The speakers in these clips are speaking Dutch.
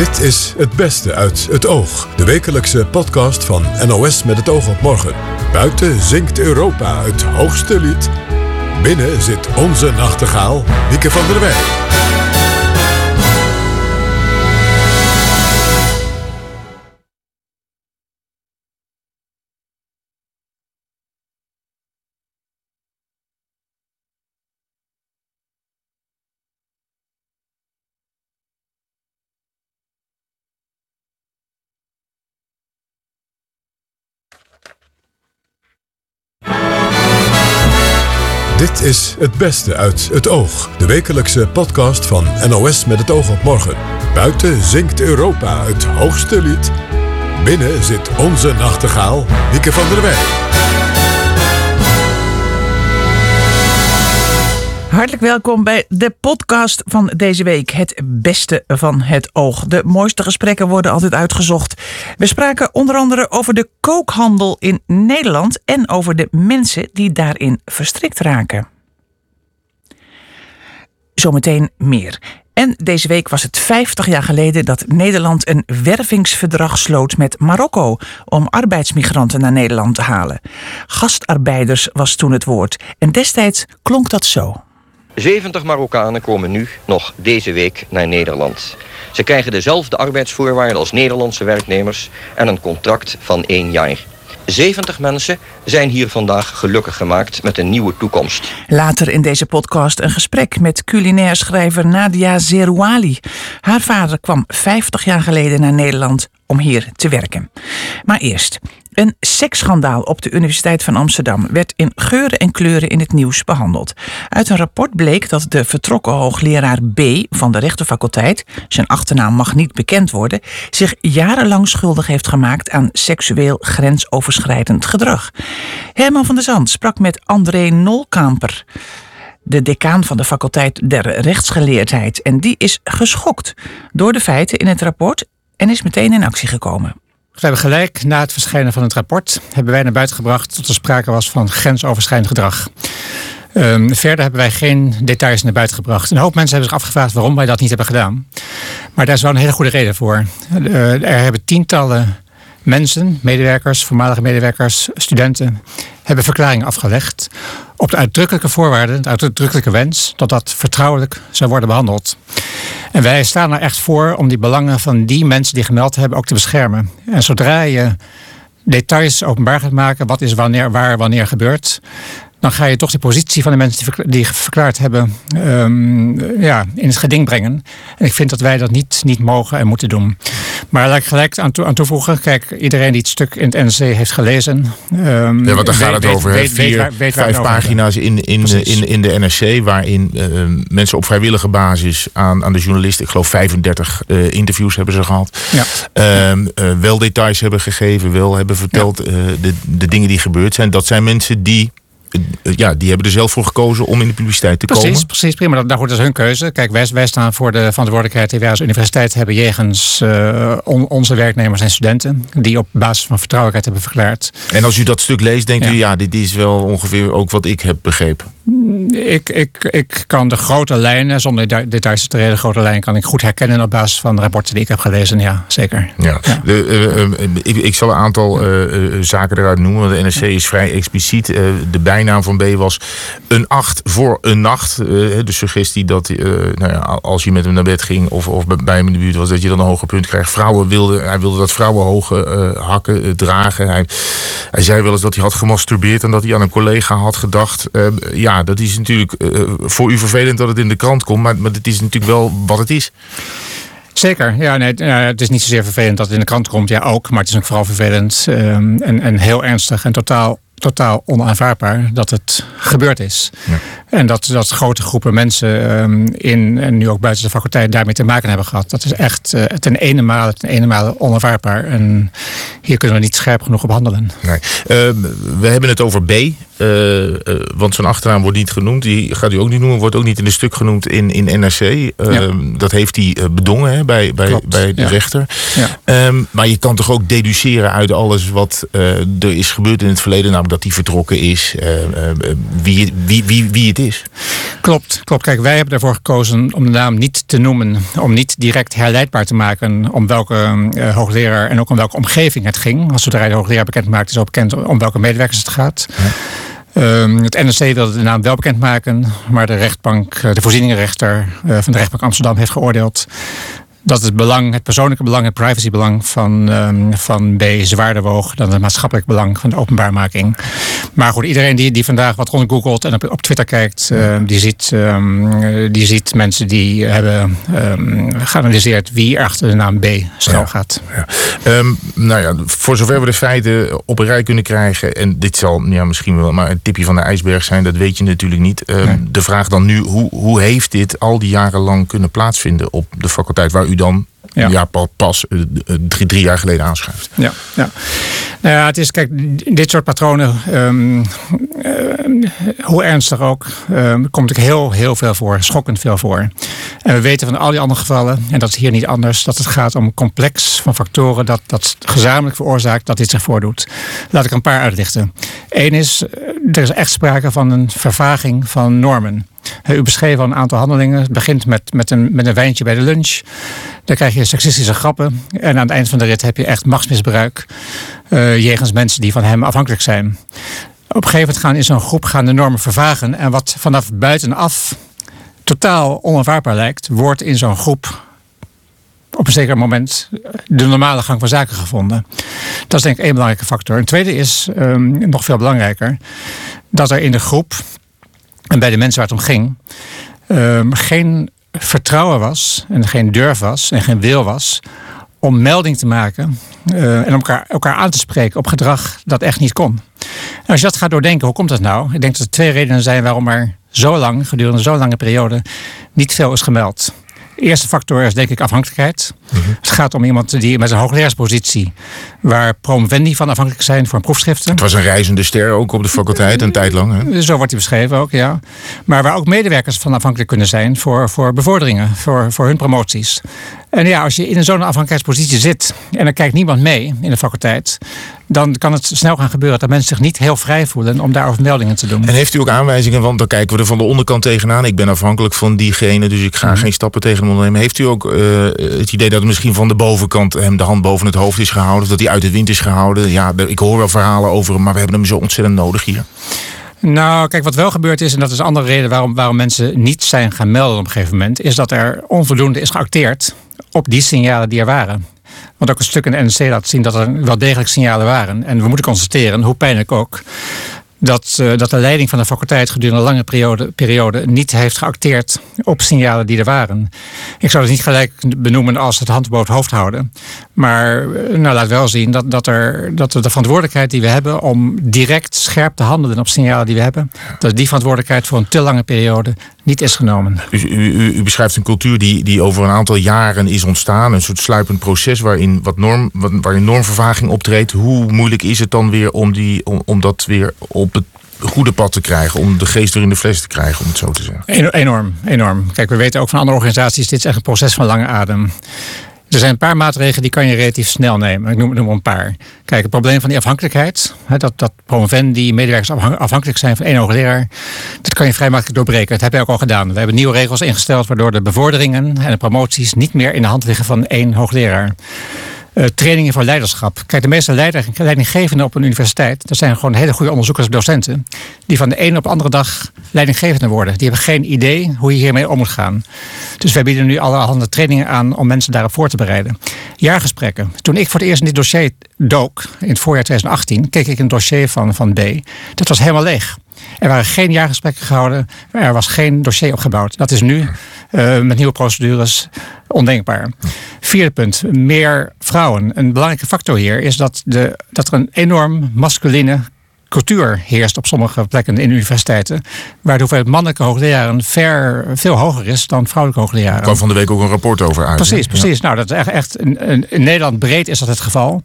Dit is Het Beste uit het Oog. De wekelijkse podcast van NOS met het oog op morgen. Buiten zingt Europa het hoogste lied. Binnen zit onze nachtegaal, Wieke van der Wij. Dit is Het Beste uit het Oog. De wekelijkse podcast van NOS met het oog op morgen. Buiten zingt Europa het hoogste lied. Binnen zit onze nachtegaal, Wieke van der Wij. Hartelijk welkom bij de podcast van deze week. Het beste van het oog. De mooiste gesprekken worden altijd uitgezocht. We spraken onder andere over de kookhandel in Nederland en over de mensen die daarin verstrikt raken. Zometeen meer. En deze week was het 50 jaar geleden dat Nederland een wervingsverdrag sloot met Marokko om arbeidsmigranten naar Nederland te halen. Gastarbeiders was toen het woord. En destijds klonk dat zo. 70 Marokkanen komen nu nog deze week naar Nederland. Ze krijgen dezelfde arbeidsvoorwaarden als Nederlandse werknemers en een contract van één jaar. 70 mensen zijn hier vandaag gelukkig gemaakt met een nieuwe toekomst. Later in deze podcast een gesprek met culinair schrijver Nadia Zerouali. Haar vader kwam 50 jaar geleden naar Nederland om hier te werken. Maar eerst. Een seksschandaal op de Universiteit van Amsterdam werd in geuren en kleuren in het nieuws behandeld. Uit een rapport bleek dat de vertrokken hoogleraar B van de rechtenfaculteit, zijn achternaam mag niet bekend worden, zich jarenlang schuldig heeft gemaakt aan seksueel grensoverschrijdend gedrag. Herman van der Zand sprak met André Nolkamper de decaan van de faculteit der rechtsgeleerdheid. En die is geschokt door de feiten in het rapport en is meteen in actie gekomen. We hebben gelijk na het verschijnen van het rapport hebben wij naar buiten gebracht dat er sprake was van grensoverschrijdend gedrag. Um, verder hebben wij geen details naar buiten gebracht. Een hoop mensen hebben zich afgevraagd waarom wij dat niet hebben gedaan. Maar daar is wel een hele goede reden voor. Uh, er hebben tientallen mensen, medewerkers, voormalige medewerkers, studenten, hebben verklaringen afgelegd op de uitdrukkelijke voorwaarden, de uitdrukkelijke wens dat dat vertrouwelijk zou worden behandeld. En wij staan er echt voor om die belangen van die mensen die gemeld hebben ook te beschermen. En zodra je details openbaar gaat maken, wat is wanneer, waar, wanneer gebeurt, dan ga je toch de positie van de mensen die verklaard hebben um, ja, in het geding brengen. En ik vind dat wij dat niet, niet mogen en moeten doen. Maar laat ik gelijk aan, toe, aan toevoegen. Kijk, iedereen die het stuk in het NRC heeft gelezen. Um, ja, want daar gaat het over. Weet, Vier, vijf pagina's in, in, in, in de NRC. Waarin uh, mensen op vrijwillige basis aan, aan de journalist. Ik geloof 35 uh, eh, interviews hebben ze gehad. Ja. Um, uh, wel details hebben gegeven. Wel hebben verteld ja. de, de dingen die gebeurd zijn. Dat zijn mensen die eh, ja, die hebben er zelf voor gekozen om in de publiciteit te precies, komen. Precies, prima. Dat, dat is hun keuze. Kijk, wij, wij staan voor de verantwoordelijkheid die wij als universiteit hebben jegens uh, on, onze werknemers en studenten. Die op basis van vertrouwelijkheid hebben verklaard. En als u dat stuk leest, denkt ja. u, ja, dit is wel ongeveer ook wat ik heb begrepen. Ik, ik, ik kan de grote lijnen, zonder details te reden, grote lijnen kan ik goed herkennen op basis van de rapporten die ik heb gelezen. Ja, zeker. Ja. ja. De, uh, uh, ik, ik, zal een aantal uh, zaken eruit noemen. De NRC is vrij expliciet. de bijnaam van B was een acht voor een nacht. de suggestie dat nou ja, als je met hem naar bed ging of, of bij hem in de buurt was, dat je dan een hoger punt krijgt. Vrouwen wilde, hij wilde dat vrouwen hoge hakken dragen. Hij, hij zei wel eens dat hij had gemasturbeerd en dat hij aan een collega had gedacht. ja, dat is natuurlijk uh, voor u vervelend dat het in de krant komt, maar, maar het is natuurlijk wel wat het is. Zeker, ja, nee, het is niet zozeer vervelend dat het in de krant komt, ja ook, maar het is ook vooral vervelend um, en, en heel ernstig en totaal totaal onaanvaardbaar dat het gebeurd is. Ja. En dat, dat grote groepen mensen um, in en nu ook buiten de faculteit daarmee te maken hebben gehad. Dat is echt uh, ten ene male, ten ene male onaanvaardbaar. En hier kunnen we niet scherp genoeg op handelen. Nee. Uh, we hebben het over B. Uh, want zijn achternaam wordt niet genoemd. Die gaat u ook niet noemen. Wordt ook niet in een stuk genoemd in, in NRC. Ja. Dat heeft hij bedongen hè, bij, bij, bij de ja. rechter. Um, maar je kan toch ook deduceren uit alles wat er is gebeurd in het verleden. Namelijk dat hij vertrokken is. wie, wie, wie, wie het is. Klopt, klopt. Kijk, wij hebben ervoor gekozen om de naam niet te noemen. Om niet direct herleidbaar te maken om welke uh, hoogleraar en ook om welke omgeving het ging. Als zodra de hoogleraar bekend maakt, is ook bekend om welke medewerkers het gaat. Ehm, het NRC wilde de naam wel bekendmaken, maar de rechtbank, eh, de voorzieningenrechter van de rechtbank Amsterdam heeft geoordeeld dat het belang, het persoonlijke belang, het privacybelang van, um, van B zwaarder woog dan het maatschappelijk belang van de openbaarmaking. Maar goed, iedereen die, die vandaag wat rondgoogelt en op, op Twitter kijkt, uh, die, ziet, um, die ziet mensen die hebben um, geanalyseerd wie er achter de naam B schuil gaat. Ja, ja. nou ja, voor zover we de feiten op een rij kunnen krijgen, en dit zal ja, misschien wel maar een tipje van de ijsberg zijn, dat weet je natuurlijk niet. Nee. De vraag dan nu, hoe, hoe heeft dit al die jaren lang kunnen plaatsvinden op de faculteit waar u dan ja. ja pas uh, drie, drie, jaar geleden aanschuift. Ja, ja. Nou ja, het is, kijk, dit soort patronen, um, uh, hoe ernstig ook, um, komt er heel, heel veel voor, schokkend veel voor. En we weten van al die andere gevallen, en dat is hier niet anders, dat het gaat om een complex van factoren dat, dat gezamenlijk veroorzaakt dat dit zich voordoet. Laat ik een paar uitlichten. Eén is, er is echt sprake van een vervaging van normen. U beschreef al een aantal handelingen. Het begint met, met, een, met een wijntje bij de lunch. Dan krijg je seksistische grappen. En aan het eind van de rit heb je echt machtsmisbruik. Uh, jegens mensen die van hem afhankelijk zijn. Op een gegeven moment gaan in zo'n groep gaan de normen vervagen. En wat vanaf buitenaf totaal onaanvaardbaar lijkt, wordt in zo'n groep op een zeker moment de normale gang van zaken gevonden. Dat is denk ik één belangrijke factor. Een tweede is, um, nog veel belangrijker, dat er in de groep en bij de mensen waar het om ging, um, geen vertrouwen was en geen durf was en geen wil was om melding te maken uh, en om elkaar, elkaar aan te spreken op gedrag dat echt niet kon. En als je dat gaat doordenken, hoe komt dat nou? Ik denk dat er twee redenen zijn waarom er zo lang, gedurende zo'n lange periode, niet veel is gemeld. De eerste factor is denk ik afhankelijkheid. Mm -hmm. Het gaat om iemand die met een hoogleraarspositie, waar promovendi van afhankelijk zijn voor een proefschriften. Het was een reizende ster ook op de faculteit een tijd lang. Hè? Zo wordt hij beschreven ook, ja. Maar waar ook medewerkers van afhankelijk kunnen zijn voor, voor bevorderingen, voor, voor hun promoties. En ja, als je in zo'n afhankelijkheidspositie zit en er kijkt niemand mee in de faculteit, dan kan het snel gaan gebeuren dat mensen zich niet heel vrij voelen om daarover meldingen te doen. En heeft u ook aanwijzingen, want dan kijken we er van de onderkant tegenaan. Ik ben afhankelijk van diegene, dus ik ga mm -hmm. geen stappen tegen hem ondernemen. Heeft u ook uh, het idee dat het misschien van de bovenkant hem de hand boven het hoofd is gehouden, of dat hij uit de wind is gehouden? Ja, ik hoor wel verhalen over hem, maar we hebben hem zo ontzettend nodig hier. Nou, kijk, wat wel gebeurd is, en dat is een andere reden waarom, waarom mensen niet zijn gaan melden op een gegeven moment, is dat er onvoldoende is geacteerd op die signalen die er waren. Want ook een stuk in de NRC laat zien dat er wel degelijk signalen waren. En we moeten constateren, hoe pijnlijk ook, dat, uh, dat de leiding van de faculteit gedurende een lange periode, periode niet heeft geacteerd op signalen die er waren. Ik zou het niet gelijk benoemen als het hand boven het hoofd houden. Maar uh, nou, laat wel zien dat, dat, er, dat de verantwoordelijkheid die we hebben om direct scherp te handelen op signalen die we hebben, dat die verantwoordelijkheid voor een te lange periode niet is genomen. U, u, u, beschrijft een cultuur die, die over een aantal jaren is ontstaan. Een soort sluipend proces waarin, wat norm, wat, waarin normvervaging optreedt. Hoe moeilijk is het dan weer om, die, om, om dat weer op het goede pad te krijgen. Om de geest weer in de fles te krijgen, om het zo te zeggen. Enorm, enorm. Kijk, we weten ook van andere organisaties, dit is echt een proces van lange adem. Er zijn een paar maatregelen die kan je relatief snel nemen. Ik noem, noem een paar. Kijk, het probleem van die afhankelijkheid. Hè, dat, dat promovendi, medewerkers afhankelijk zijn van één hoogleraar. Dat kan je vrij makkelijk doorbreken. Dat hebben we ook al gedaan. We hebben nieuwe regels ingesteld waardoor de bevorderingen en de promoties niet meer in de hand liggen van één hoogleraar. Uh, trainingen voor leiderschap. Kijk, de meeste leidinggevenden op een universiteit, dat zijn gewoon hele goede onderzoekers en docenten, die van de ene op de andere dag leidinggevende worden. Die hebben geen idee hoe je hiermee om moet gaan. Dus wij bieden nu allerhande trainingen aan om mensen daarop voor te bereiden. Jaargesprekken. Toen ik voor het eerst in dit dossier dook, in het voorjaar 2018, keek ik een dossier van, van B. Dat was helemaal leeg. Er waren geen jaargesprekken gehouden. Er was geen dossier opgebouwd. Dat is nu uh, met nieuwe procedures ondenkbaar. Vierde punt, meer vrouwen. Een belangrijke factor hier is dat, de, dat er een enorm masculine cultuur heerst op sommige plekken in universiteiten. Waar de hoeveelheid mannelijke hoogleraren ver, veel hoger is dan vrouwelijke hoogleraren. Er kwam van de week ook een rapport over uit. Precies, hè? precies. Ja. Nou, dat is echt, echt in, in, Nederland breed is dat het geval.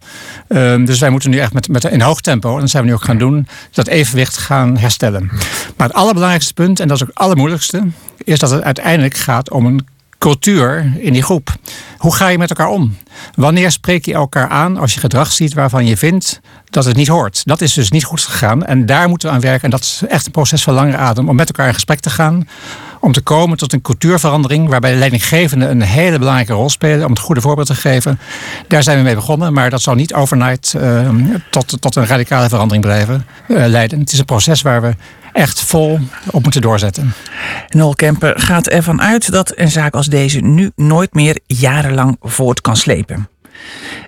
Um, dus wij moeten nu echt met, met in hoog tempo, en dat zijn we nu ook gaan doen, dat evenwicht gaan herstellen. Maar het allerbelangrijkste punt, en dat is ook het allermoeilijkste, is dat het uiteindelijk gaat om een cultuur in die groep. hoe ga je met elkaar om? Wanneer spreek je elkaar aan als je gedrag ziet waarvan je vindt dat het niet hoort? Dat is dus niet goed gegaan en daar moeten we aan werken. En dat is echt een proces van langere adem om met elkaar in gesprek te gaan. Om te komen tot een cultuurverandering waarbij de leidinggevenden een hele belangrijke rol spelen om het goede voorbeeld te geven. Daar zijn we mee begonnen, maar dat zal niet overnight uh, tot, tot een radicale verandering blijven uh, leiden. Het is een proces waar we echt vol op moeten doorzetten. Noel Kemper gaat ervan uit dat een zaak als deze nu nooit meer jarenlang voort kan slepen.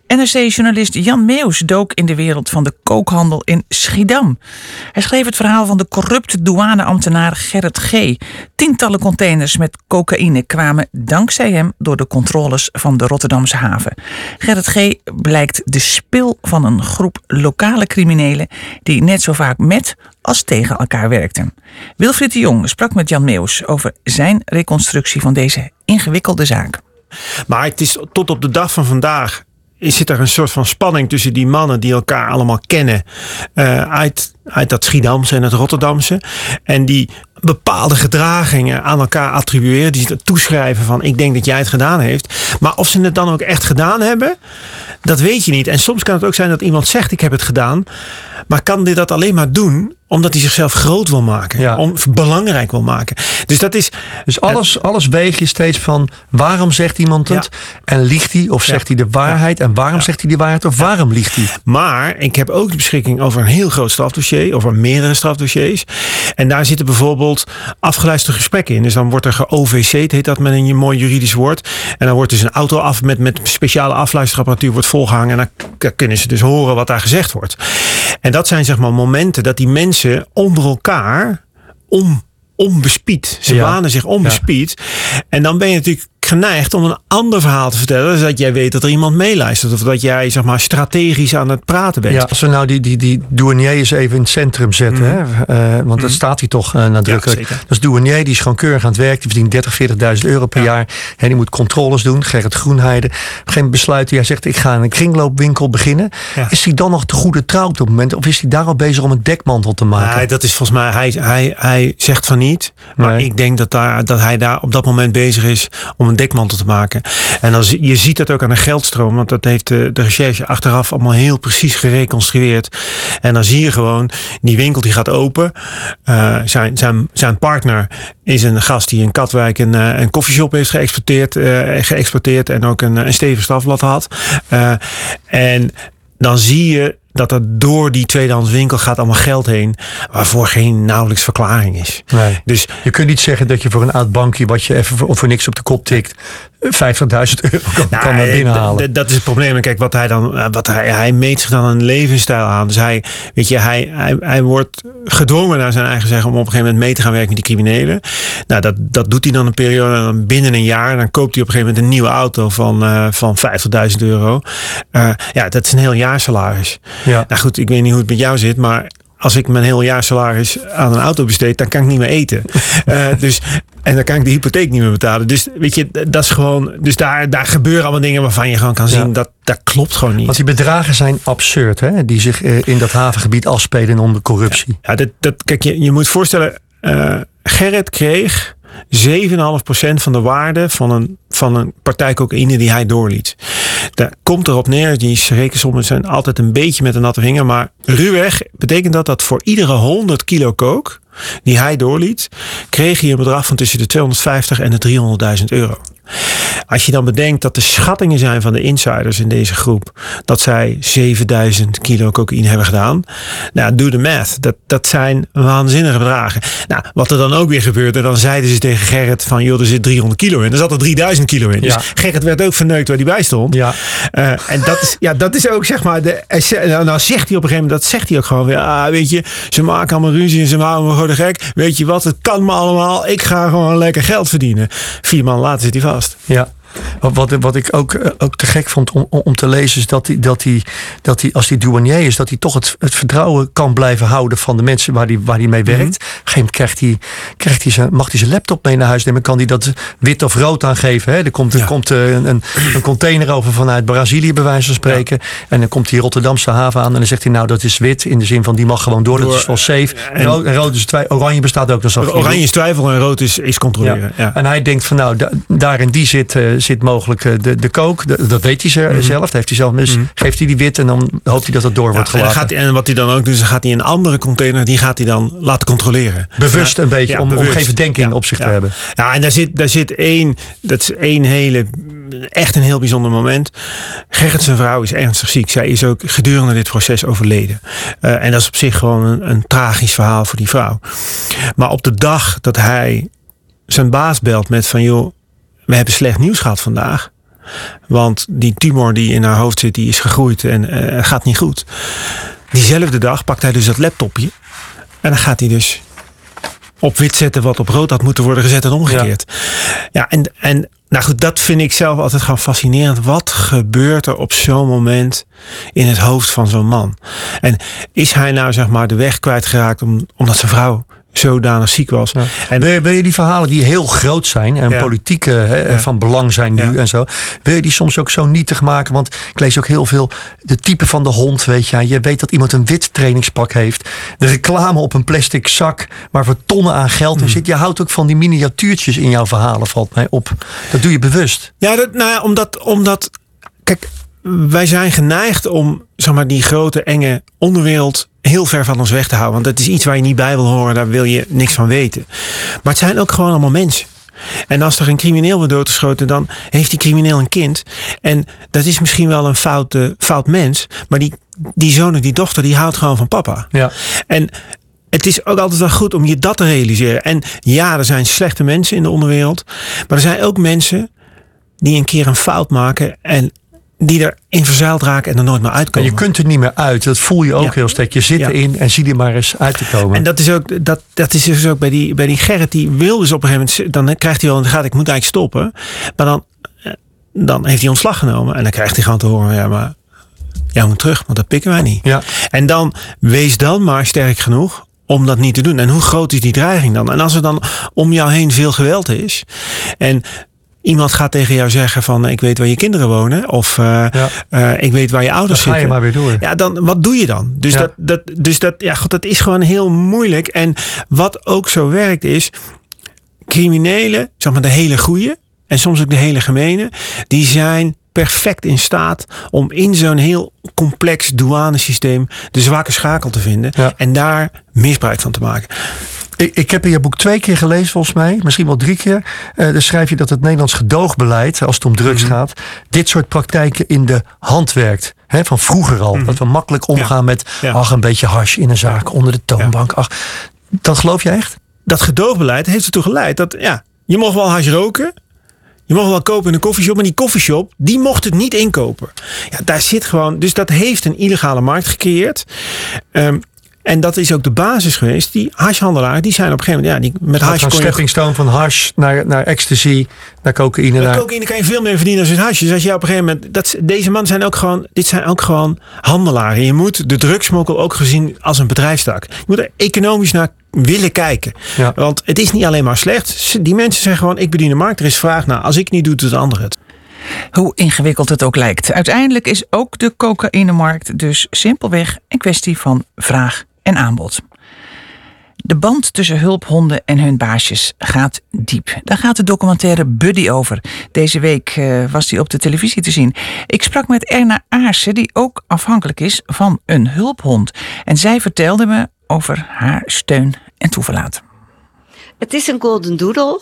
NRC-journalist Jan Meeuws dook in de wereld van de kookhandel in Schiedam. Hij schreef het verhaal van de corrupte douaneambtenaar Gerrit G. Tientallen containers met cocaïne kwamen dankzij hem door de controles van de Rotterdamse haven. Gerrit G. blijkt de spil van een groep lokale criminelen die net zo vaak met als tegen elkaar werkten. Wilfried de Jong sprak met Jan Meeuws over zijn reconstructie van deze ingewikkelde zaak. Maar het is tot op de dag van vandaag zit er een soort van spanning tussen die mannen die elkaar allemaal kennen uh, uit, uit dat Schiedamse en het Rotterdamse. En die bepaalde gedragingen aan elkaar attribueren. Die toeschrijven van ik denk dat jij het gedaan heeft. Maar of ze het dan ook echt gedaan hebben, dat weet je niet. En soms kan het ook zijn dat iemand zegt ik heb het gedaan. Maar kan dit dat alleen maar doen omdat hij zichzelf groot wil maken. Ja. Om, belangrijk wil maken. Dus dat is. Dus alles, alles weeg je steeds van waarom zegt iemand het? En liegt hij? Of zegt hij de waarheid? En waarom zegt hij de waarheid? Of waarom liegt hij? Maar ik heb ook de beschikking over een heel groot strafdossier. Over meerdere strafdossiers. En daar zitten bijvoorbeeld afgeluisterde gesprekken in. Dus dan wordt er ge-OVC'd, heet dat met een mooi juridisch woord. En dan wordt dus een auto af met, met speciale afluisterapparatuur wordt volgehangen. En dan kunnen ze dus horen wat daar gezegd wordt. En dat zijn zeg maar momenten dat die mensen onder elkaar om onbespied. Ze ja. wanen zich onbespied. Ja. En dan ben je natuurlijk geneigd om een ander verhaal te vertellen. Dus dat jij weet dat er iemand meeluistert. Of dat jij zeg maar, strategisch aan het praten bent. Ja, als we nou die, die, die douanier eens even in het centrum zetten. Mm. Hè? Uh, want mm. dat staat hij toch uh, nadrukkelijk. Ja, dus douanier die is gewoon keurig aan het werk. Die verdient 30, 40.000 euro per ja. jaar. En die moet controles doen. Gerrit Groenheide. Geen besluit. Hij zegt ik ga een kringloopwinkel beginnen. Is hij dan nog de goede trouw op dat moment? Of is hij daar al bezig om een dekmantel te maken? Nee, dat is volgens mij, hij, hij, hij zegt van niet. Maar nee. ik denk dat, daar, dat hij daar op dat moment bezig is om een dekmantel te maken. En dan, je ziet dat ook aan de geldstroom, want dat heeft de, de recherche achteraf allemaal heel precies gereconstrueerd. En dan zie je gewoon, die winkel die gaat open. Uh, zijn, zijn, zijn partner is een gast die in Katwijk een, een koffieshop heeft geëxporteerd, uh, geëxporteerd en ook een, een stevig strafblad had. En dan zie je dat er door die tweedehands winkel gaat allemaal geld heen. Waarvoor geen nauwelijks verklaring is. Nee. Dus je kunt niet zeggen dat je voor een oud bankje wat je even voor, voor niks op de kop tikt. 50.000 euro kan, nou, kan naar binnen halen. Dat is het probleem. Kijk, wat hij dan, wat hij, hij meet zich dan een levensstijl aan. Dus hij, weet je, hij, hij, hij wordt gedwongen naar zijn eigen zeggen om op een gegeven moment mee te gaan werken met die criminelen. Nou, dat, dat doet hij dan een periode. En dan binnen een jaar, dan koopt hij op een gegeven moment een nieuwe auto van, uh, van 50.000 euro. Uh, ja, dat is een heel jaarsalaris. Ja. Nou goed, ik weet niet hoe het met jou zit, maar als ik mijn heel jaar salaris aan een auto besteed, dan kan ik niet meer eten. uh, dus, en dan kan ik de hypotheek niet meer betalen. Dus weet je, dat is gewoon. Dus daar, daar gebeuren allemaal dingen waarvan je gewoon kan zien ja. dat dat klopt gewoon niet. Want die bedragen zijn absurd, hè? Die zich in dat havengebied afspelen onder corruptie. Ja, ja dat, dat, kijk, je, je moet voorstellen, uh, Gerrit kreeg 7,5% van de waarde van een, van een partij cocaïne die hij doorliet. Daar komt erop neer, die rekensommen zijn altijd een beetje met een natte vinger, maar ruwweg betekent dat dat voor iedere 100 kilo kook die hij doorliet, kreeg hij een bedrag van tussen de 250 en de 300.000 euro. Als je dan bedenkt dat de schattingen zijn van de insiders in deze groep, dat zij 7000 kilo cocaïne hebben gedaan. Nou, doe de math. Dat, dat zijn waanzinnige bedragen. Nou, wat er dan ook weer gebeurde, dan zeiden ze tegen Gerrit van, joh, er zit 300 kilo in. Er zat er 3000 kilo in. Dus ja. Gerrit werd ook verneukt waar hij bij stond. Ja. Uh, en dat is, ja, dat is ook zeg maar, de, nou, nou zegt hij op een gegeven moment, dat zegt hij ook gewoon weer, ah, weet je, ze maken allemaal ruzie en ze maken me gewoon de gek. Weet je wat, het kan me allemaal. Ik ga gewoon lekker geld verdienen. Vier maanden later zit hij vast. Ja. Wat, wat ik ook, eh, ook te gek vond om, om te lezen, is dat hij, dat hij, dat hij als hij douanier is, dat hij toch het, het vertrouwen kan blijven houden van de mensen waar hij, waar hij mee werkt. Mm -hmm. Op een gegeven moment krijgt hij, krijgt hij zijn, mag hij zijn laptop mee naar huis nemen, kan hij dat wit of rood aangeven. Hè? Er komt, er ja. komt eh, een, een, een, container over vanuit Brazilië, bij wijze van spreken. Ja. En dan komt hij Rotterdamse haven aan en dan zegt hij, nou, dat is wit. In de zin van die mag gewoon door, door dat is wel safe. En, rood, en rood is twijfel. Oranje bestaat ook. Dat oranje is twijfel en rood is, is controleren. Ja. En hij denkt van, nou, da, daar in die zit. Uh, zit mogelijk eh, de, de kook. De- dat weet hij ze- Mhm. zelf. Dat heeft hij zelf. Dus geeft hij die wit en dan hoopt hij dat het door wordt Ja, en, gelaten. gaat en wat hij dan ook doet, is dan gaat hij een andere container, die gaat hij dan laten controleren. Bewust een beetje, Ja, om, om bewust. geen verdenking op zich te hebben. Ja, en daar zit, daar zit één, dat is één hele, echt een heel bijzonder moment. Gerrit zijn vrouw is ernstig ziek. Zij is ook gedurende dit proces overleden. Eh, en dat is op zich gewoon een, een tragisch verhaal voor die vrouw. Maar op de dag dat hij zijn baas belt met van joh, we hebben slecht nieuws gehad vandaag. Want die tumor die in haar hoofd zit, die is gegroeid en eh, het gaat niet goed. Diezelfde dag pakt hij dus dat laptopje. En dan gaat hij dus op wit zetten wat op rood had moeten worden gezet en omgekeerd. Ja, en, en nou goed, dat vind ik zelf altijd gewoon fascinerend. Wat gebeurt er op zo'n moment in het hoofd van zo'n man? En is hij nou zeg maar de weg kwijtgeraakt om, omdat zijn vrouw zodanig ziek was? En Wil je, wil je die verhalen die heel groot zijn en Ja. politiek eh, hè, Ja. van belang zijn nu Ja. en zo, wil je die soms ook zo nietig maken? Want ik lees ook heel veel de type van de hond, weet je. Je weet dat iemand een wit trainingspak heeft. De reclame op een plastic zak waar voor tonnen aan geld Hmm. in zit. Je houdt ook van die miniatuurtjes in jouw verhalen, valt mij op. Dat doe je bewust. Ja, dat, nou ja, omdat, omdat, kijk, wij zijn geneigd om, zeg maar, die grote enge onderwereld heel ver van ons weg te houden. Want dat is iets waar je niet bij wil horen, daar wil je niks van weten. Maar het zijn ook gewoon allemaal mensen. En als er een crimineel wordt doodgeschoten, dan heeft die crimineel een kind. En dat is misschien wel een fout, fout mens, maar die, die zoon of die dochter, die houdt gewoon van papa. Ja. En het is ook altijd wel goed om je dat te realiseren. En ja, er zijn slechte mensen in de onderwereld. Maar er zijn ook mensen die een keer een fout maken en die erin verzeild raken en er nooit meer En uitkomen. je kunt er niet meer uit. Dat voel je ook Ja. heel sterk. Je zit Ja. erin en zie er maar eens uit te komen. En dat is ook, dat, dat is dus ook bij die, bij die Gerrit, die wil dus op een gegeven moment, dan krijgt hij wel in de gaten, ik moet eigenlijk stoppen. Maar dan, eh, dan heeft hij ontslag genomen en dan krijgt hij gewoon te horen, ja maar, jij moet terug, want dat pikken wij niet. ja. En dan, wees dan maar sterk genoeg om dat niet te doen. En hoe groot is die dreiging dan? En als er dan om jou heen veel geweld is en iemand gaat tegen jou zeggen van, ik weet waar je kinderen wonen of eh, Ja. eh, ik weet waar je ouders Dan ga je zitten. maar weer door. Ja, dan wat doe je dan? Dus, Ja. dat, dat, dus dat, ja, god, dat is gewoon heel moeilijk. En wat ook zo werkt is, criminelen, zeg maar de hele goeie en soms ook de hele gemene, die zijn perfect in staat om in zo'n heel complex douanesysteem de zwakke schakel te vinden Ja. en daar misbruik van te maken. Ik, ik heb in je boek twee keer gelezen, volgens mij, misschien wel drie keer. Eh dan schrijf je dat het Nederlands gedoogbeleid, als het om drugs Mhm. gaat, dit soort praktijken in de hand werkt. Van vroeger al. Dat we makkelijk omgaan met Mhm. Ja. ach, een beetje hash in een zaak onder de toonbank. Ach, dat geloof je echt? Dat gedoogbeleid heeft ertoe geleid dat ja, je mocht wel hash roken. Je mocht wel kopen in een koffieshop, maar die koffieshop, die mocht het niet inkopen. Ja, daar zit gewoon, dus dat heeft een illegale markt gecreëerd. Ehm, en dat is ook de basis geweest. Die hashhandelaren, die zijn op een gegeven moment, ja, die, met hash van stepping stone van hash naar, naar ecstasy, naar cocaïne. met Naar, cocaïne kan je veel meer verdienen dan met hash. Dus als je op een gegeven moment, dat, deze mannen zijn ook gewoon, dit zijn ook gewoon handelaren. Je moet de drugsmokkel ook gezien als een bedrijfstak. Je moet er economisch naar willen kijken. Ja. Want het is niet alleen maar slecht. Die mensen zeggen gewoon, ik bedien de markt. Er is vraag naar. Als ik niet doe, doet de ander het. Hoe ingewikkeld het ook lijkt. Uiteindelijk is ook de cocaïnemarkt dus simpelweg een kwestie van vraag en aanbod. De band tussen hulphonden en hun baasjes gaat diep. Daar gaat de documentaire Buddy over. Deze week eh, was die op de televisie te zien. Ik sprak met Erna Aarsen, die ook afhankelijk is van een hulphond. En zij vertelde me over haar steun en toeverlaat. Het is een golden doodle.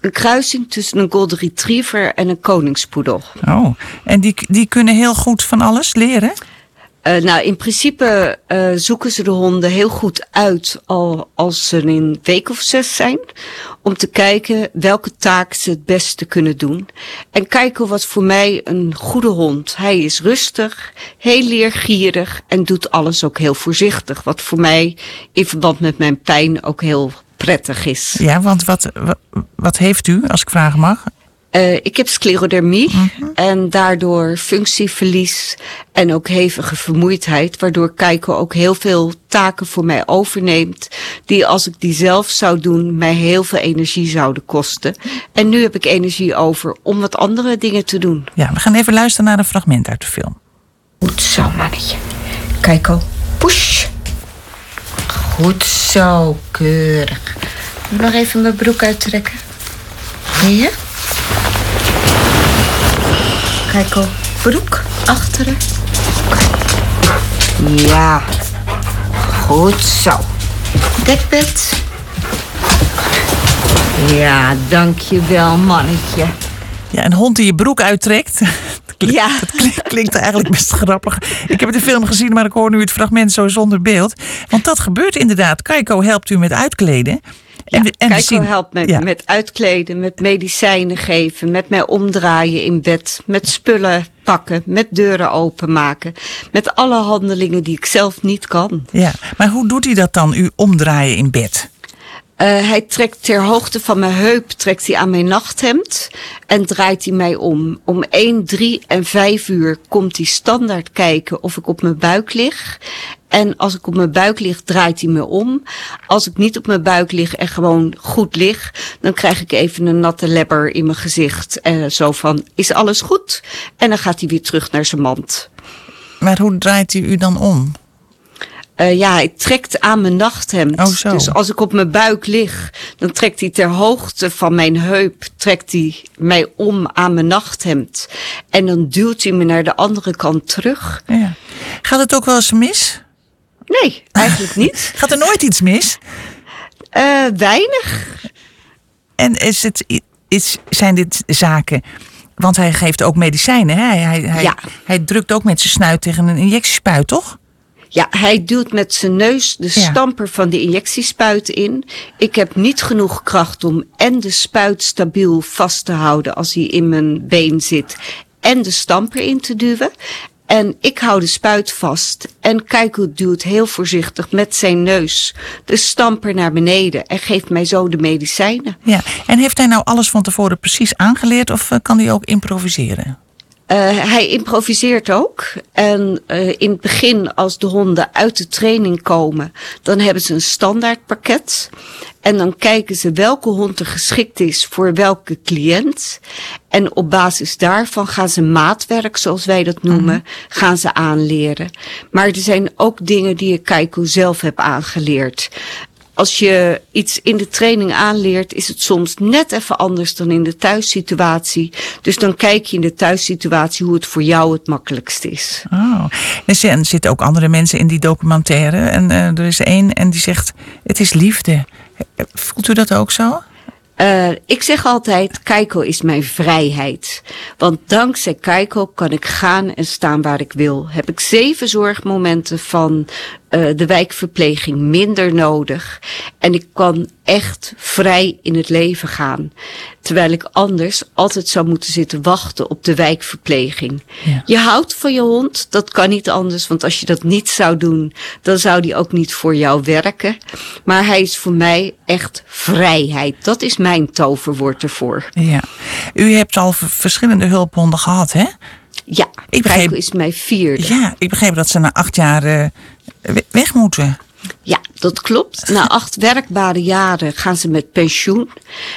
Een kruising tussen een golden retriever en een koningspoedel. Oh, en die, die kunnen heel goed van alles leren? Eh, nou, in principe eh, zoeken ze de honden heel goed uit al als ze een week of zes zijn. Om te kijken welke taak ze het beste kunnen doen. En kijken wat voor mij een goede hond. Hij is rustig, heel leergierig en doet alles ook heel voorzichtig. Wat voor mij in verband met mijn pijn ook heel prettig is. Ja, want wat, wat, wat heeft u, als ik vragen mag? Eh, ik heb sclerodermie en daardoor functieverlies en ook hevige vermoeidheid, waardoor Keiko ook heel veel taken voor mij overneemt, die als ik die zelf zou doen, mij heel veel energie zouden kosten. En nu heb ik energie over om wat andere dingen te doen. Ja, we gaan even luisteren naar een fragment uit de film. Goed zo, mannetje. Keiko, push. Goed zo, keurig. Moet nog even mijn broek uittrekken. Zie je? Op. Broek, achteren. Ja. Goed zo. Dekbed. Ja, dankjewel, mannetje. Ja, een hond die je broek uittrekt. Dat klinkt, Ja. dat klinkt, klinkt eigenlijk best grappig. Ik heb de film gezien, maar ik hoor nu het fragment zo zonder beeld. Want dat gebeurt inderdaad. Kaiko helpt u met uitkleden. Kijko zien- helpt me ja. met uitkleden, met medicijnen geven, met mij omdraaien in bed, met spullen pakken, met deuren openmaken, met alle handelingen die ik zelf niet kan. Ja, maar hoe doet hij dat dan, u omdraaien in bed? Eh, hij trekt ter hoogte van mijn heup trekt hij aan mijn nachthemd en draait hij mij om. Om 1, 3 en 5 uur komt hij standaard kijken of ik op mijn buik lig. En als ik op mijn buik lig, draait hij me om. Als ik niet op mijn buik lig en gewoon goed lig, dan krijg ik even een natte lebber in mijn gezicht. Eh, zo van, is alles goed? En dan gaat hij weer terug naar zijn mand. Maar hoe draait hij u dan om? Eh, ja, hij trekt aan mijn nachthemd. Oh. Dus als ik op mijn buik lig, dan trekt hij ter hoogte van mijn heup, trekt hij mij om aan mijn nachthemd. En dan duwt hij me naar de andere kant terug. Ja. Gaat het ook wel eens mis? Nee, eigenlijk niet. Gaat er nooit iets mis? Eh, weinig. En is het, is, zijn dit zaken... Want hij geeft ook medicijnen. Hè? Hij, hij, hij, Ja. hij drukt ook met zijn snuit tegen een injectiespuit, toch? Ja, hij duwt met zijn neus de Ja. stamper van de injectiespuit in. Ik heb niet genoeg kracht om en de spuit stabiel vast te houden als hij in mijn been zit. En de stamper in te duwen. En ik hou de spuit vast. En Keiko duwt heel voorzichtig met zijn neus de stamper naar beneden. En geeft mij zo de medicijnen. Ja. En heeft hij nou alles van tevoren precies aangeleerd of eh, kan hij ook improviseren? Eh, hij improviseert ook. En eh, in het begin, als de honden uit de training komen, dan hebben ze een standaard pakket. En dan kijken ze welke hond er geschikt is voor welke cliënt. En op basis daarvan gaan ze maatwerk, zoals wij dat noemen, gaan ze aanleren. Maar er zijn ook dingen die ik Keiko zelf heb aangeleerd. Als je iets in de training aanleert, is het soms net even anders dan in de thuissituatie. Dus dan kijk je in de thuissituatie hoe het voor jou het makkelijkst is. Oh. Er zi- zitten ook andere mensen in die documentaire. En eh, er is één en die zegt: Het is liefde. Voelt u dat ook zo? Eh, ik zeg altijd, Keiko is mijn vrijheid. Want dankzij Keiko kan ik gaan en staan waar ik wil. Heb ik zeven zorgmomenten van eh, de wijkverpleging minder nodig. En ik kan echt vrij in het leven gaan. Terwijl ik anders altijd zou moeten zitten wachten op de wijkverpleging. Ja. Je houdt van je hond, dat kan niet anders. Want als je dat niet zou doen, dan zou die ook niet voor jou werken. Maar hij is voor mij echt vrijheid. Dat is mijn toverwoord ervoor. Ja. U hebt al verschillende hulphonden gehad, hè? Ja, Ik begreep- Keiko is mijn vierde. Ja, ik begreep dat ze na acht jaar eh, weg moeten. Ja, dat klopt. Na acht werkbare jaren gaan ze met pensioen.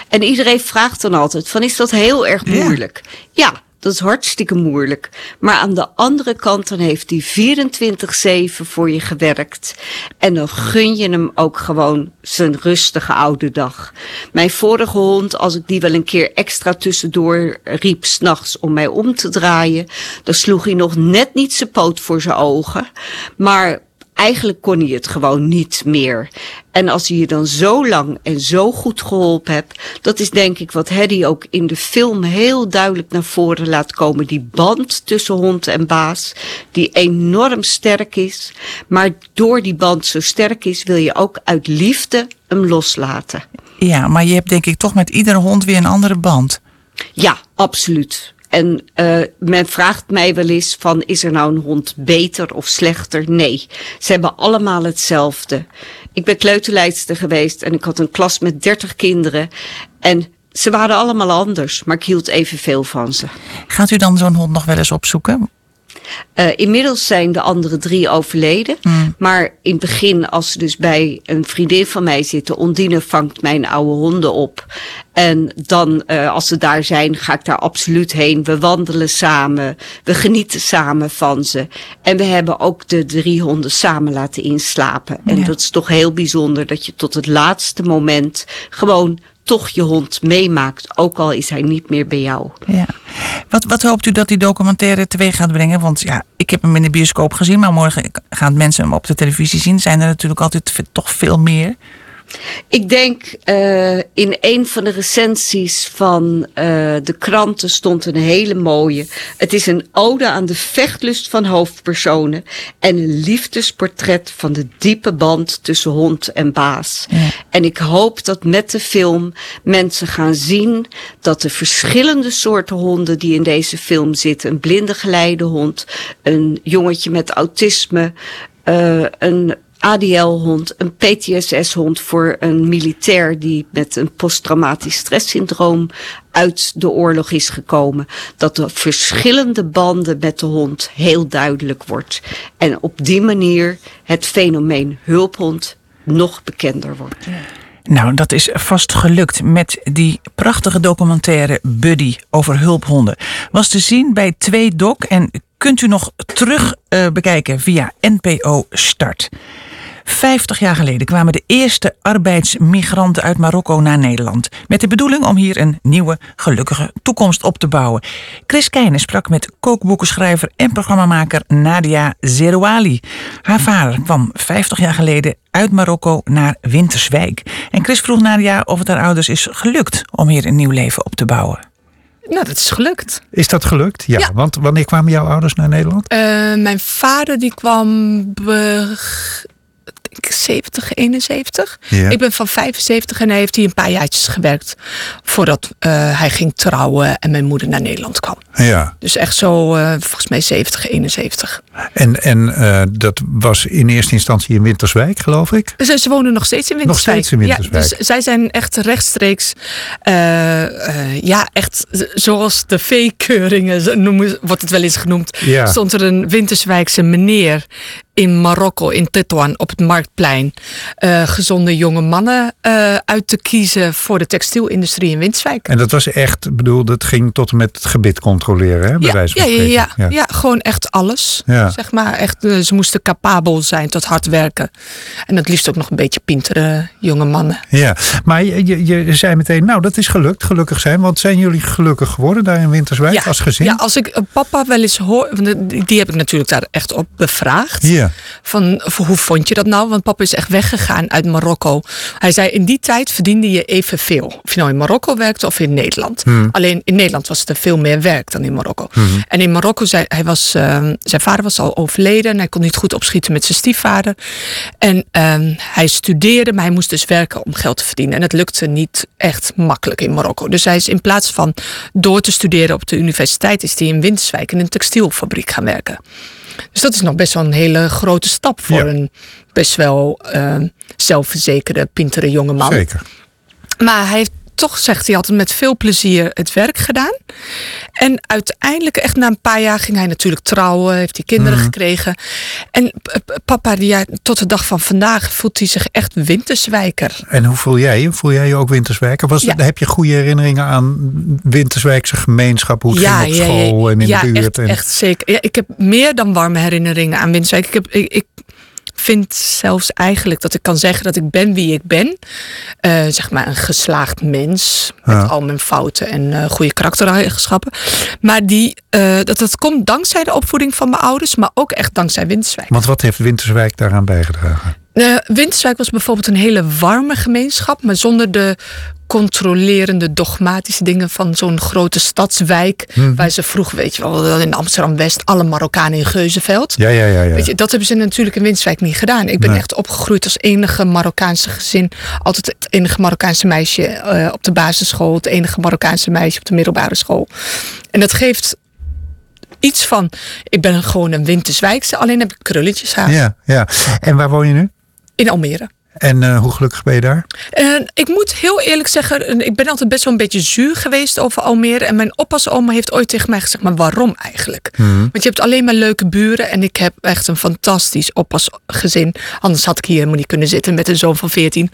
En iedereen vraagt dan altijd van, is dat heel erg Ja. moeilijk? Ja, dat is hartstikke moeilijk. Maar aan de andere kant, dan heeft hij 24-7 voor je gewerkt. En dan gun je hem ook gewoon zijn rustige oude dag. Mijn vorige hond, als ik die wel een keer extra tussendoor riep s'nachts om mij om te draaien, dan sloeg hij nog net niet zijn poot voor zijn ogen. Maar eigenlijk kon hij het gewoon niet meer. En als hij je dan zo lang en zo goed geholpen hebt, dat is denk ik wat Hedy ook in de film heel duidelijk naar voren laat komen. Die band tussen hond en baas, die enorm sterk is. Maar door die band zo sterk is, wil je ook uit liefde hem loslaten. Ja, maar je hebt denk ik toch met iedere hond weer een andere band. Ja, absoluut. En uh, men vraagt mij wel eens van, is er nou een hond beter of slechter? Nee, ze hebben allemaal hetzelfde. Ik ben kleuterleidster geweest en ik had een klas met 30 kinderen. En ze waren allemaal anders, maar ik hield evenveel van ze. Gaat u dan zo'n hond nog wel eens opzoeken? Uh, inmiddels zijn de andere drie overleden. Mm. Maar in het begin, als ze dus bij een vriendin van mij zitten, Ondine vangt mijn oude honden op. En dan, uh, als ze daar zijn, ga ik daar absoluut heen. We wandelen samen. We genieten samen van ze. En we hebben ook de drie honden samen laten inslapen. En ja. dat is toch heel bijzonder dat je tot het laatste moment gewoon toch je hond meemaakt, ook al is hij niet meer bij jou. Ja. Wat, wat hoopt u dat die documentaire teweeg gaat brengen? Want ja, ik heb hem in de bioscoop gezien, maar morgen gaan mensen hem op de televisie zien. Zijn er natuurlijk altijd toch veel meer. Ik denk eh, in een van de recensies van eh, de kranten stond een hele mooie. Het is een ode aan de vechtlust van hoofdpersonen en een liefdesportret van de diepe band tussen hond en baas. Ja. En ik hoop dat met de film mensen gaan zien dat de verschillende soorten honden die in deze film zitten, een blinde geleidehond, een jongetje met autisme, eh, een ADL-hond, een PTSS-hond voor een militair die met een posttraumatisch stresssyndroom uit de oorlog is gekomen. Dat de verschillende banden met de hond heel duidelijk wordt. En op die manier het fenomeen hulphond nog bekender wordt. Nou, dat is vast gelukt met die prachtige documentaire Buddy over hulphonden. Was te zien bij 2Doc en kunt u nog terug eh, bekijken via NPO Start. 50 jaar geleden kwamen de eerste arbeidsmigranten uit Marokko naar Nederland. Met de bedoeling om hier een nieuwe, gelukkige toekomst op te bouwen. Chris Keijnen sprak met kookboekenschrijver en programmamaker Nadia Zerouali. Haar vader kwam 50 jaar geleden uit Marokko naar Winterswijk. En Chris vroeg Nadia of het haar ouders is gelukt om hier een nieuw leven op te bouwen. Nou, dat is gelukt. Is dat gelukt? Ja, Ja. want wanneer kwamen jouw ouders naar Nederland? Eh, mijn vader die kwam be- ik denk 70, 71. Ja. Ik ben van 75 en hij heeft hier een paar jaartjes gewerkt voordat eh, hij ging trouwen en mijn moeder naar Nederland kwam. Ja, Dus echt zo, eh, volgens mij 70, 71. En, en eh, dat was in eerste instantie in Winterswijk, geloof ik. Ze, ze wonen nog steeds in Winterswijk. steeds in Winterswijk. Ja, dus zij zijn echt rechtstreeks, eh, eh, ja, echt zoals de veekeuringen, noemen, wordt het wel eens genoemd. Ja. Stond er een Winterswijkse meneer in Marokko, in Tetuan, op het marktplein. gezonde jonge mannen uit te kiezen voor de textielindustrie in Winterswijk. En dat was echt, bedoel, dat ging tot en met het gebit controleren, hè, bij Ja, wijze ja, van ja, spreken. ja, ja. gewoon echt alles. Ja. Zeg maar, echt, eh, ze moesten capabel zijn tot hard werken. En het liefst ook nog een beetje pintere jonge mannen. Ja, maar je, je, je zei meteen, nou dat is gelukt, gelukkig zijn. Want zijn jullie gelukkig geworden daar in Winterswijk als gezin? Ja, als ik eh, papa wel eens hoor, die heb ik natuurlijk daar echt op bevraagd. Ja. Van hoe vond je dat nou? Want papa is echt weggegaan uit Marokko. Hij zei in die tijd verdiende je evenveel. Of je nou in Marokko werkte of in Nederland. Hmm. Alleen in Nederland was er veel meer werk dan in Marokko. En in Marokko, zei, hij was, ehm, zijn vader was al overleden. En hij kon niet goed opschieten met zijn stiefvader. En ehm, hij studeerde, maar hij moest dus werken om geld te verdienen. En het lukte niet echt makkelijk in Marokko. Dus hij is in plaats van door te studeren op de universiteit... is hij in Winterswijk in een textielfabriek gaan werken. Dus dat is nog best wel een hele grote stap voor Ja. een best wel ehm, zelfverzekerde, pintere jonge man. Zeker. Maar hij heeft toch, zegt hij altijd, met veel plezier het werk gedaan. En uiteindelijk, echt na een paar jaar, ging hij natuurlijk trouwen. Heeft hij kinderen gekregen. En papa, die, ja, tot de dag van vandaag, voelt hij zich echt winterswijker. En hoe voel jij je? Voel jij je ook Winterswijk? Was, Ja. Heb je goede herinneringen aan Winterswijkse gemeenschap? Hoe het ging op school en in ja, de buurt? Echt, en... echt zeker. Ja, ik heb meer dan warme herinneringen aan Winterswijk. Ik, heb, ik, ik vind zelfs eigenlijk dat ik kan zeggen dat ik ben wie ik ben. Eh, zeg maar een geslaagd mens. Met al mijn fouten en eh, goede karaktereigenschappen. Maar die, eh, dat, dat komt dankzij de opvoeding van mijn ouders. Maar ook echt dankzij Winterswijk. Want wat heeft Winterswijk daaraan bijgedragen? Uh, Winterswijk was bijvoorbeeld een hele warme gemeenschap, maar zonder de controlerende, dogmatische dingen van zo'n grote stadswijk. Mhm. Waar ze vroeg, weet je wel, in Amsterdam-West, alle Marokkanen in Geuzenveld. Ja, ja, ja. ja. Weet je, dat hebben ze natuurlijk in Winterswijk niet gedaan. Ik ben Nee. echt opgegroeid als enige Marokkaanse gezin. Altijd het enige Marokkaanse meisje eh, op de basisschool. Het enige Marokkaanse meisje op de middelbare school. En dat geeft iets van, ik ben gewoon een Winterswijkse. Alleen heb ik krulletjes haar. ja, ja. En waar woon je nu? In Almere. En eh, hoe gelukkig ben je daar? Ik moet heel eerlijk zeggen, ik ben altijd best wel een beetje zuur geweest over Almere. En mijn oppasoma heeft ooit tegen mij gezegd, maar waarom eigenlijk? Want je hebt alleen maar leuke buren en ik heb echt een fantastisch oppasgezin. Anders had ik hier helemaal niet kunnen zitten met een zoon van 14.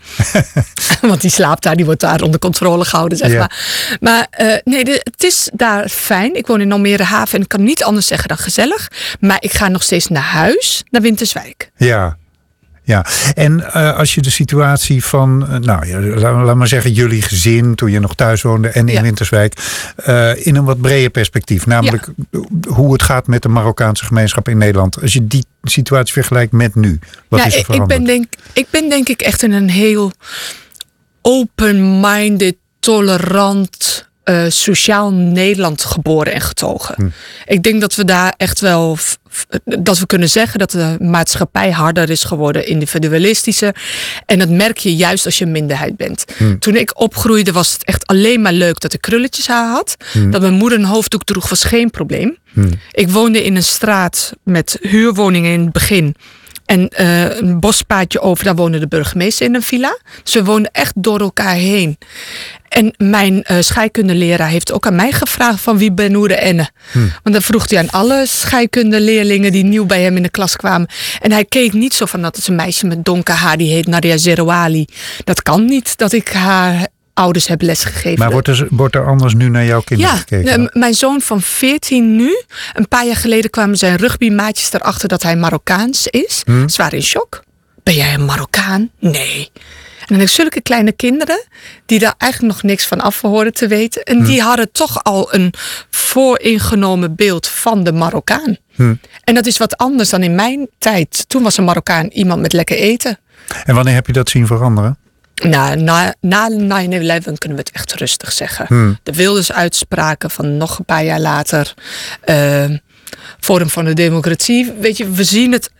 Want die slaapt daar, die wordt daar onder controle gehouden, zeg maar. Maar eh, nee, de- het is daar fijn. Ik woon in Almere Haven en ik kan niet anders zeggen dan gezellig. Maar ik ga nog steeds naar huis, naar Winterswijk. Ja. Ja, en uh, als je de situatie van, uh, nou ja, laat, laat, maar zeggen, jullie gezin toen je nog thuis woonde en in ja. Winterswijk, uh, in een wat breder perspectief, namelijk ja. hoe het gaat met de Marokkaanse gemeenschap in Nederland. Als je die situatie vergelijkt met nu, wat ja, is er veranderd? ik ben, denk, ik ben denk ik echt in een heel open-minded, tolerant uh, sociaal Nederland geboren en getogen. Hm. Ik denk dat we daar echt wel. Dat we kunnen zeggen dat de maatschappij harder is geworden, individualistischer. En dat merk je juist als je een minderheid bent. Hm. Toen ik opgroeide was het echt alleen maar leuk dat ik krulletjes haar had. Hm. Dat mijn moeder een hoofddoek droeg was geen probleem. Ik woonde in een straat met huurwoningen in het begin. En uh, een bospaadje over, daar woonde de burgemeester in een villa. Dus we woonden echt door elkaar heen. En mijn uh, scheikundeleraar heeft ook aan mij gevraagd van wie ben Noede Enne. Hm. Want dan vroeg hij aan alle scheikundeleraars die nieuw bij hem in de klas kwamen. En hij keek niet zo van dat is een meisje met donker haar, die heet Nadia Zerouali. Dat kan niet dat ik haar ouders heb lesgegeven. Maar wordt er, wordt er anders nu naar jouw kinderen ja, gekeken? Ja, mijn zoon van 14 nu. Een paar jaar geleden kwamen zijn rugbymaatjes erachter dat hij Marokkaans is. Hm. Ze waren in shock. Ben jij een Marokkaan? Nee. En dan heb ik zulke kleine kinderen die daar eigenlijk nog niks van af horen te weten. En hm. die hadden toch al een vooringenomen beeld van de Marokkaan. Hm. En dat is wat anders dan in mijn tijd. Toen was een Marokkaan iemand met lekker eten. En wanneer heb je dat zien veranderen? Nou, na, na 9-11 kunnen we het echt rustig zeggen. Hmm. De Wilders-uitspraken van nog een paar jaar later. Uh, Forum van de Democratie. Weet je, we zien het.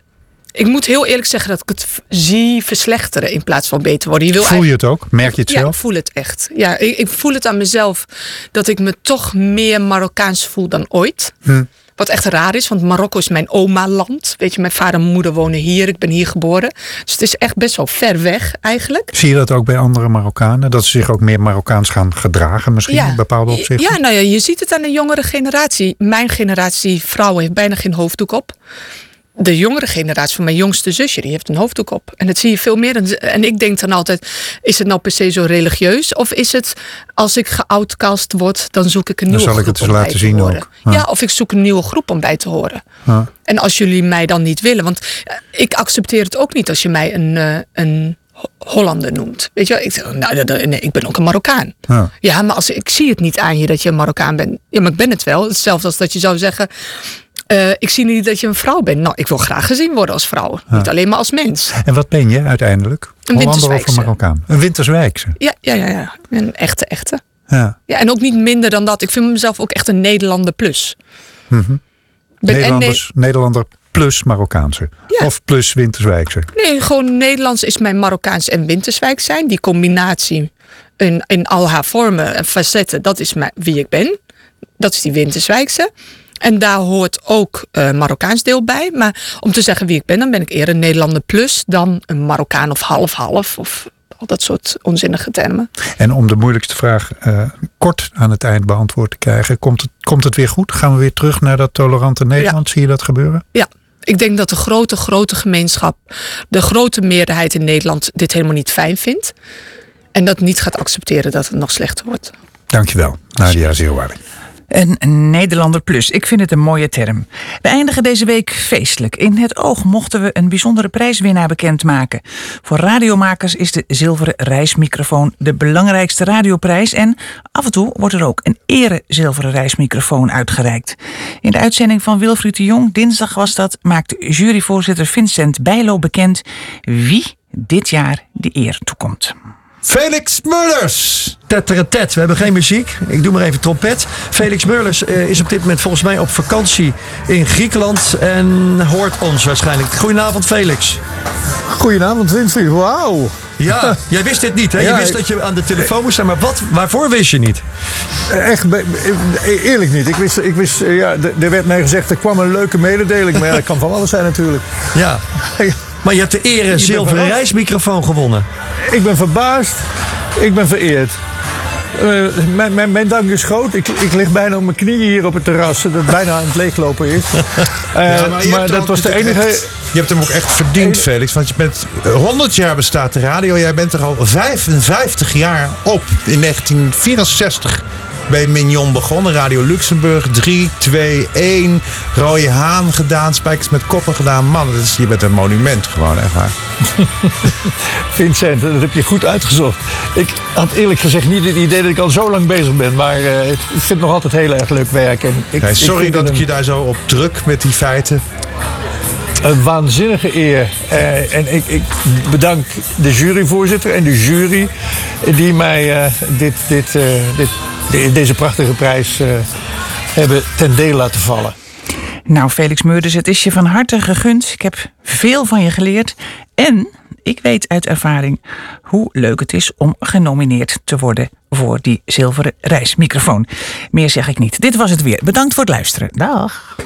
Ik moet heel eerlijk zeggen dat ik het zie verslechteren in plaats van beter worden. Je wil voel je het ook? Merk je het ja, zelf? ik voel het echt. Ja, ik, ik, voel het aan mezelf dat ik me toch meer Marokkaans voel dan ooit. Hmm. Wat echt raar is, want Marokko is mijn oma-land. Weet je, mijn vader en moeder wonen hier. Ik ben hier geboren. Dus het is echt best wel ver weg eigenlijk. Zie je dat ook bij andere Marokkanen? Dat ze zich ook meer Marokkaans gaan gedragen misschien ja. in bepaalde opzichten? Ja, nou ja, je ziet het aan de jongere generatie. Mijn generatie vrouwen heeft bijna geen hoofddoek op. De jongere generatie van mijn jongste zusje, die heeft een hoofddoek op. En dat zie je veel meer. En ik denk dan altijd, is het nou per se zo religieus? Of is het, als ik geoutcast word, dan zoek ik een nieuwe zal groep ik het om eens laten bij te zien horen. ook. Ja. Ja, of ik zoek een nieuwe groep om bij te horen. Ja. En als jullie mij dan niet willen, want ik accepteer het ook niet als je mij een, uh, een Hollander noemt. Weet je wel? Ik, zeg, nou, nee, ik ben ook een Marokkaan. Ja. ja, maar als, ik zie het niet aan je dat je een Marokkaan bent. Ja, maar ik ben het wel. Hetzelfde als dat je zou zeggen... Uh, ik zie niet dat je een vrouw bent. Nou, ik wil graag gezien worden als vrouw. Niet alleen maar als mens. En wat ben je uiteindelijk? Een of een Marokkaan? Een Winterswijkse? Ja, ja, ja, ja. Een echte, echte. Ja. ja. En ook niet minder dan dat. Ik vind mezelf ook echt een Nederlander plus. Mm -hmm. Nederlanders, ne Nederlander plus Marokkaanse. Ja. Of plus Winterswijkse. Nee, gewoon Nederlands is mijn Marokkaans en Winterswijk zijn. Die combinatie in, in al haar vormen en facetten, dat is mijn, wie ik ben. Dat is die Winterswijkse. En daar hoort ook uh, Marokkaans deel bij. Maar om te zeggen wie ik ben, dan ben ik eerder een Nederlander plus dan een Marokkaan of half-half. Of al dat soort onzinnige termen. En om de moeilijkste vraag uh, kort aan het eind beantwoord te krijgen. Komt het, komt het weer goed? Gaan we weer terug naar dat tolerante Nederland? Ja. Zie je dat gebeuren? Ja. Ik denk dat de grote, grote gemeenschap, de grote meerderheid in Nederland dit helemaal niet fijn vindt. En dat niet gaat accepteren dat het nog slechter wordt. Dankjewel, Nadia Zerouali. Een Nederlander plus. Ik vind het een mooie term. We eindigen deze week feestelijk. In het oog mochten we een bijzondere prijswinnaar bekendmaken. Voor radiomakers is de zilveren reismicrofoon de belangrijkste radioprijs. En af en toe wordt er ook een ere zilveren reismicrofoon uitgereikt. In de uitzending van Wilfried de Jong, dinsdag was dat, maakte juryvoorzitter Vincent Bijlo bekend wie dit jaar de eer toekomt. Felix Mullers. Tetteretet, we hebben geen muziek. Ik doe maar even trompet. Felix Mullers uh, is op dit moment volgens mij op vakantie in Griekenland en hoort ons waarschijnlijk. Goedenavond Felix. Goedenavond Winfried, wauw. Ja, jij wist dit niet hè? Ja, je wist dat je aan de telefoon moest staan, maar wat, waarvoor wist je niet? Echt, eerlijk niet. Ik wist, ik wist ja, er werd mij gezegd, er kwam een leuke mededeling, maar ja, dat kan van alles zijn natuurlijk. Ja. Maar je hebt de ere zilveren reismicrofoon gewonnen. Ik ben verbaasd. Ik ben vereerd. Uh, mijn, mijn, mijn, dank is groot. Ik, ik lig bijna op mijn knieën hier op het terras. Dat bijna aan het leeglopen is. Uh, ja, maar, maar dat was de enige... Echt, je hebt hem ook echt verdiend, Felix. Want je bent 100 jaar bestaat de radio. Jij bent er al 55 jaar op. In 1964 bij Mignon begonnen. Radio Luxemburg 3, 2, 1. Rode Haan gedaan. Spijkers met koppen gedaan. Man, dat is, je bent een monument gewoon, echt waar. Vincent, dat heb je goed uitgezocht. Ik had eerlijk gezegd niet het idee dat ik al zo lang bezig ben. Maar eh, ik vind het nog altijd heel erg leuk werk. En ik, sorry dat ik je daar zo op druk met die feiten. Een waanzinnige eer. Eh, en ik, ik bedank de juryvoorzitter en de jury die mij eh, dit, dit, dit, de- deze prachtige prijs eh, hebben ten deel laten vallen. Nou, Felix Meurders, het is je van harte gegund. Ik heb veel van je geleerd. En ik weet uit ervaring hoe leuk het is om genomineerd te worden voor die zilveren reismicrofoon. Meer zeg ik niet. Dit was het weer. Bedankt voor het luisteren. Dag.